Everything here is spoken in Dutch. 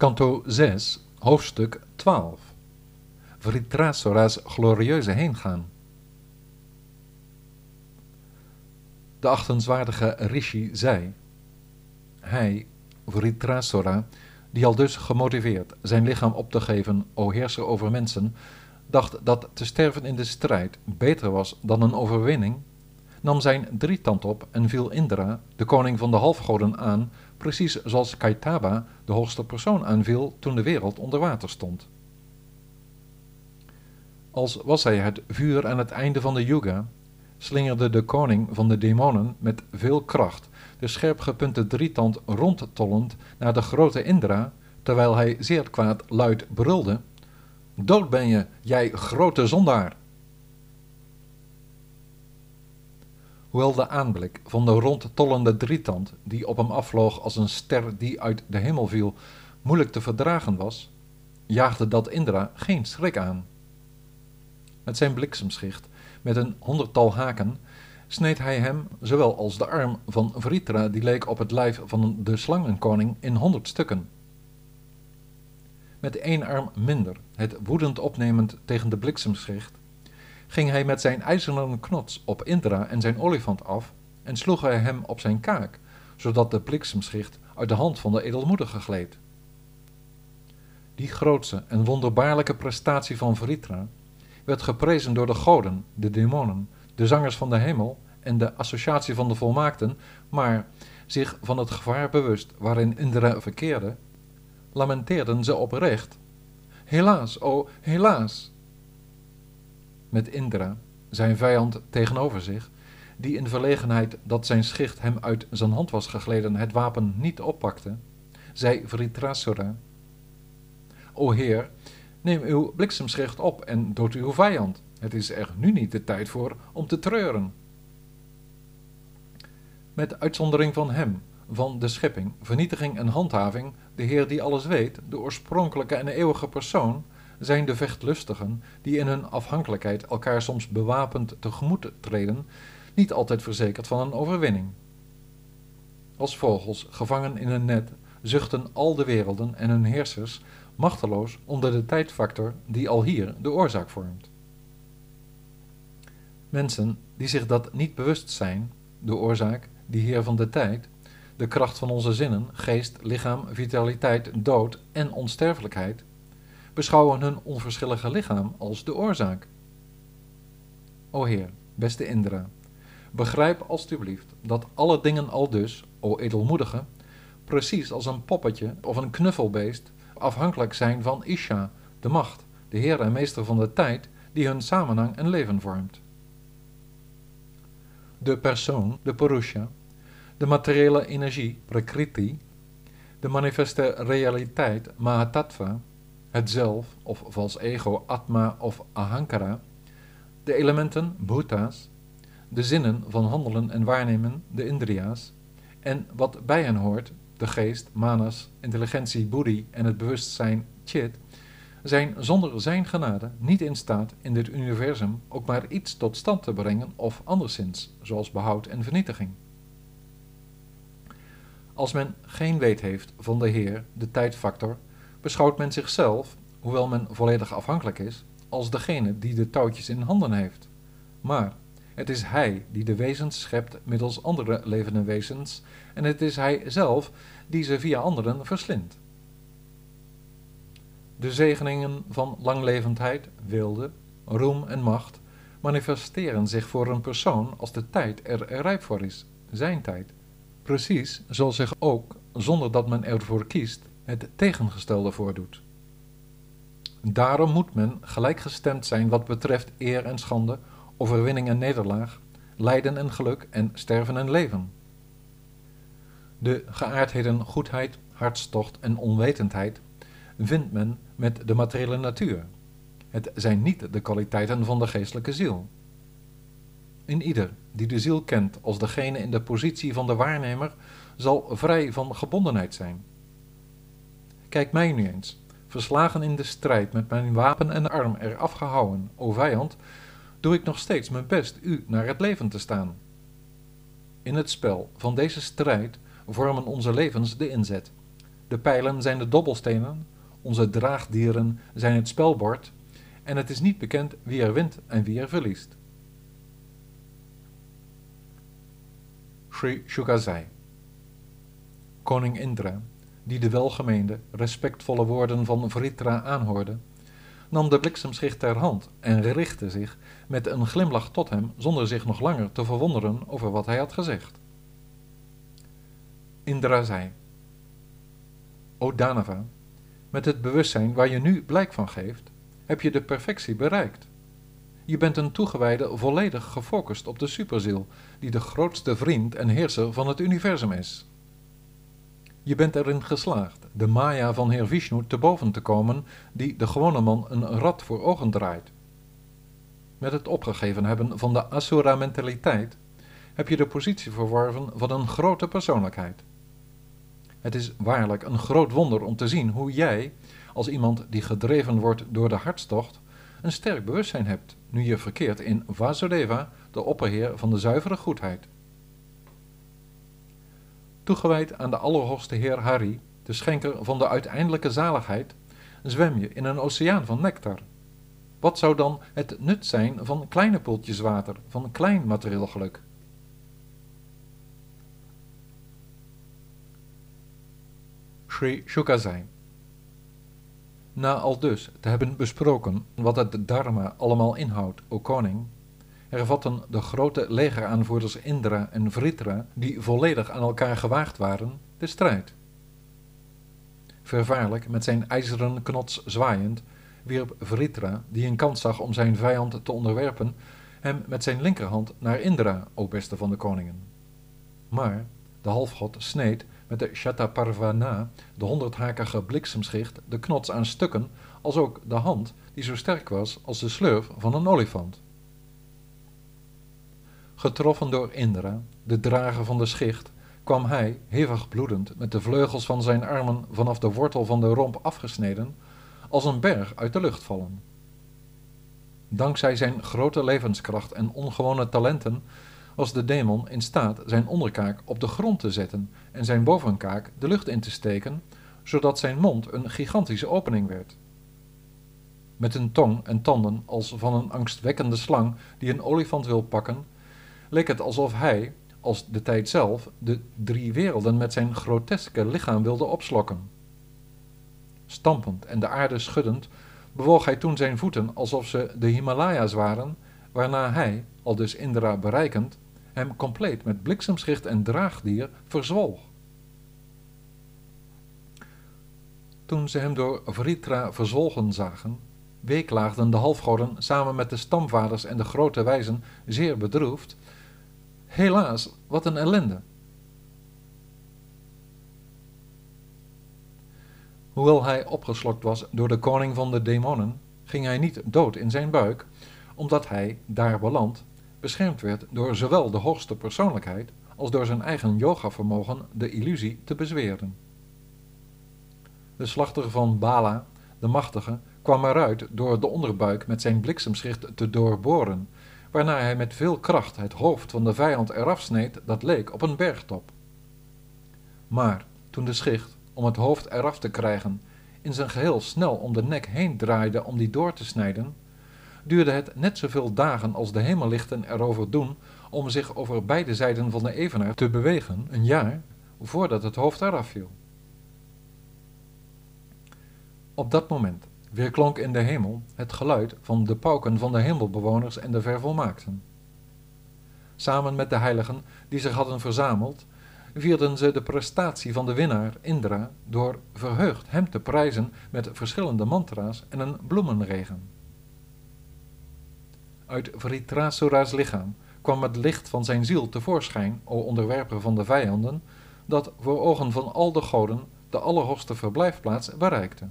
Kanto 6, hoofdstuk 12. Vritrasora's glorieuze heengaan. De achtenswaardige Rishi zei: Hij, Vritrasora, die al dus gemotiveerd zijn lichaam op te geven, o heerser over mensen, dacht dat te sterven in de strijd beter was dan een overwinning, nam zijn drietand op en viel Indra, de koning van de halfgoden, aan, precies zoals Kaitaba de hoogste persoon aanviel toen de wereld onder water stond. Als was hij het vuur aan het einde van de yuga, slingerde de koning van de demonen met veel kracht de scherp gepunte drietand rondtollend naar de grote Indra, terwijl hij zeer kwaad luid brulde: Dood ben je, jij grote zondaar! Hoewel de aanblik van de rondtollende drietand, die op hem afvloog als een ster die uit de hemel viel, moeilijk te verdragen was, jaagde dat Indra geen schrik aan. Met zijn bliksemschicht, met een honderdtal haken, sneed hij hem, zowel als de arm van Vritra, die leek op het lijf van de slangenkoning, in honderd stukken. Met één arm minder, het woedend opnemend tegen de bliksemschicht, ging hij met zijn ijzeren knots op Indra en zijn olifant af en sloeg hij hem op zijn kaak, zodat de bliksemschicht uit de hand van de edelmoedige gleed. Die grootse en wonderbaarlijke prestatie van Vritra werd geprezen door de goden, de demonen, de zangers van de hemel en de associatie van de volmaakten, maar, zich van het gevaar bewust waarin Indra verkeerde, lamenteerden ze oprecht. Helaas, o helaas! Met Indra, zijn vijand tegenover zich, die in verlegenheid dat zijn schicht hem uit zijn hand was gegleden het wapen niet oppakte, zei Vritrasura, O Heer, neem uw bliksemschicht op en dood uw vijand. Het is er nu niet de tijd voor om te treuren. Met uitzondering van hem, van de schepping, vernietiging en handhaving, de Heer die alles weet, de oorspronkelijke en eeuwige persoon, zijn de vechtlustigen, die in hun afhankelijkheid elkaar soms bewapend tegemoet treden, niet altijd verzekerd van een overwinning. Als vogels, gevangen in een net, zuchten al de werelden en hun heersers machteloos onder de tijdfactor die al hier de oorzaak vormt. Mensen die zich dat niet bewust zijn, de oorzaak, die Heer van de tijd, de kracht van onze zinnen, geest, lichaam, vitaliteit, dood en onsterfelijkheid, beschouwen hun onverschillige lichaam als de oorzaak. O Heer, beste Indra, begrijp alstublieft dat alle dingen al dus, o edelmoedige, precies als een poppetje of een knuffelbeest, afhankelijk zijn van Isha, de macht, de Heer en Meester van de tijd, die hun samenhang en leven vormt. De persoon, de Purusha, de materiële energie, Prakriti, de manifeste realiteit, Mahatattva, het zelf of vals ego, Atma of Ahankara, de elementen, Bhuta's, de zinnen van handelen en waarnemen, de Indriya's, en wat bij hen hoort, de geest, manas, intelligentie, buddhi en het bewustzijn, chit, zijn zonder zijn genade niet in staat in dit universum ook maar iets tot stand te brengen of anderszins, zoals behoud en vernietiging. Als men geen weet heeft van de Heer, de tijdfactor, beschouwt men zichzelf, hoewel men volledig afhankelijk is, als degene die de touwtjes in handen heeft. Maar het is Hij die de wezens schept middels andere levende wezens, en het is Hij zelf die ze via anderen verslindt. De zegeningen van langlevendheid, wilde, roem en macht manifesteren zich voor een persoon als de tijd er rijp voor is, zijn tijd. Precies zoals zich ook, zonder dat men ervoor kiest, het tegengestelde voordoet. Daarom moet men gelijkgestemd zijn wat betreft eer en schande, overwinning en nederlaag, lijden en geluk en sterven en leven. De geaardheden goedheid, hartstocht en onwetendheid vindt men met de materiële natuur. Het zijn niet de kwaliteiten van de geestelijke ziel. In ieder die de ziel kent als degene in de positie van de waarnemer, zal vrij van gebondenheid zijn. Kijk mij nu eens, verslagen in de strijd met mijn wapen en arm eraf gehouwen, o vijand, doe ik nog steeds mijn best u naar het leven te staan. In het spel van deze strijd vormen onze levens de inzet. De pijlen zijn de dobbelstenen, onze draagdieren zijn het spelbord, en het is niet bekend wie er wint en wie er verliest. Sri Shukazai Koning Indra, die de welgemeende, respectvolle woorden van Vritra aanhoorde, nam de bliksemschicht ter hand en richtte zich met een glimlach tot hem zonder zich nog langer te verwonderen over wat hij had gezegd. Indra zei: O Danava, met het bewustzijn waar je nu blijk van geeft, heb je de perfectie bereikt. Je bent een toegewijde volledig gefocust op de superziel, die de grootste vriend en heerser van het universum is. Je bent erin geslaagd de Maya van Heer Vishnu te boven te komen, die de gewone man een rad voor ogen draait. Met het opgegeven hebben van de Asura-mentaliteit heb je de positie verworven van een grote persoonlijkheid. Het is waarlijk een groot wonder om te zien hoe jij, als iemand die gedreven wordt door de hartstocht, een sterk bewustzijn hebt, nu je verkeert in Vasudeva, de opperheer van de zuivere goedheid. Toegewijd aan de Allerhoogste Heer Hari, de schenker van de uiteindelijke zaligheid, zwem je in een oceaan van nectar. Wat zou dan het nut zijn van kleine poeltjes water, van klein materieel geluk? Sri Shukazai Na al dus te hebben besproken wat het dharma allemaal inhoudt, o koning, hervatten de grote legeraanvoerders Indra en Vritra, die volledig aan elkaar gewaagd waren, de strijd. Vervaarlijk met zijn ijzeren knots zwaaiend, wierp Vritra, die een kans zag om zijn vijand te onderwerpen, hem met zijn linkerhand naar Indra, o beste van de koningen. Maar de halfgod sneed met de Shataparvana, de honderdhakige bliksemschicht, de knots aan stukken, als ook de hand, die zo sterk was als de slurf van een olifant. Getroffen door Indra, de drager van de schicht, kwam hij, hevig bloedend, met de vleugels van zijn armen vanaf de wortel van de romp afgesneden, als een berg uit de lucht vallen. Dankzij zijn grote levenskracht en ongewone talenten was de demon in staat zijn onderkaak op de grond te zetten en zijn bovenkaak de lucht in te steken, zodat zijn mond een gigantische opening werd. Met een tong en tanden als van een angstwekkende slang die een olifant wil pakken, leek het alsof hij, als de tijd zelf, de drie werelden met zijn groteske lichaam wilde opslokken. Stampend en de aarde schuddend, bewoog hij toen zijn voeten alsof ze de Himalaya's waren, waarna hij, al dus Indra bereikend, hem compleet met bliksemschicht en draagdier verzwolg. Toen ze hem door Vritra verzwolgen zagen, weeklaagden de halfgoden samen met de stamvaders en de grote wijzen zeer bedroefd Helaas, wat een ellende. Hoewel hij opgeslokt was door de koning van de demonen, ging hij niet dood in zijn buik, omdat hij, daar beland, beschermd werd door zowel de hoogste persoonlijkheid als door zijn eigen yoga-vermogen de illusie te bezweren. De slachter van Bala, de machtige, kwam eruit door de onderbuik met zijn bliksemschicht te doorboren waarna hij met veel kracht het hoofd van de vijand eraf sneed dat leek op een bergtop. Maar toen de schicht, om het hoofd eraf te krijgen, in zijn geheel snel om de nek heen draaide om die door te snijden, duurde het net zoveel dagen als de hemellichten erover doen om zich over beide zijden van de evenaar te bewegen, een jaar, voordat het hoofd eraf viel. Op dat moment weerklonk in de hemel het geluid van de pauken van de hemelbewoners en de vervolmaakten. Samen met de heiligen die zich hadden verzameld, vierden ze de prestatie van de winnaar Indra door verheugd hem te prijzen met verschillende mantra's en een bloemenregen. Uit Vritrasura's lichaam kwam het licht van zijn ziel tevoorschijn, o onderwerper van de vijanden, dat voor ogen van al de goden de allerhoogste verblijfplaats bereikte.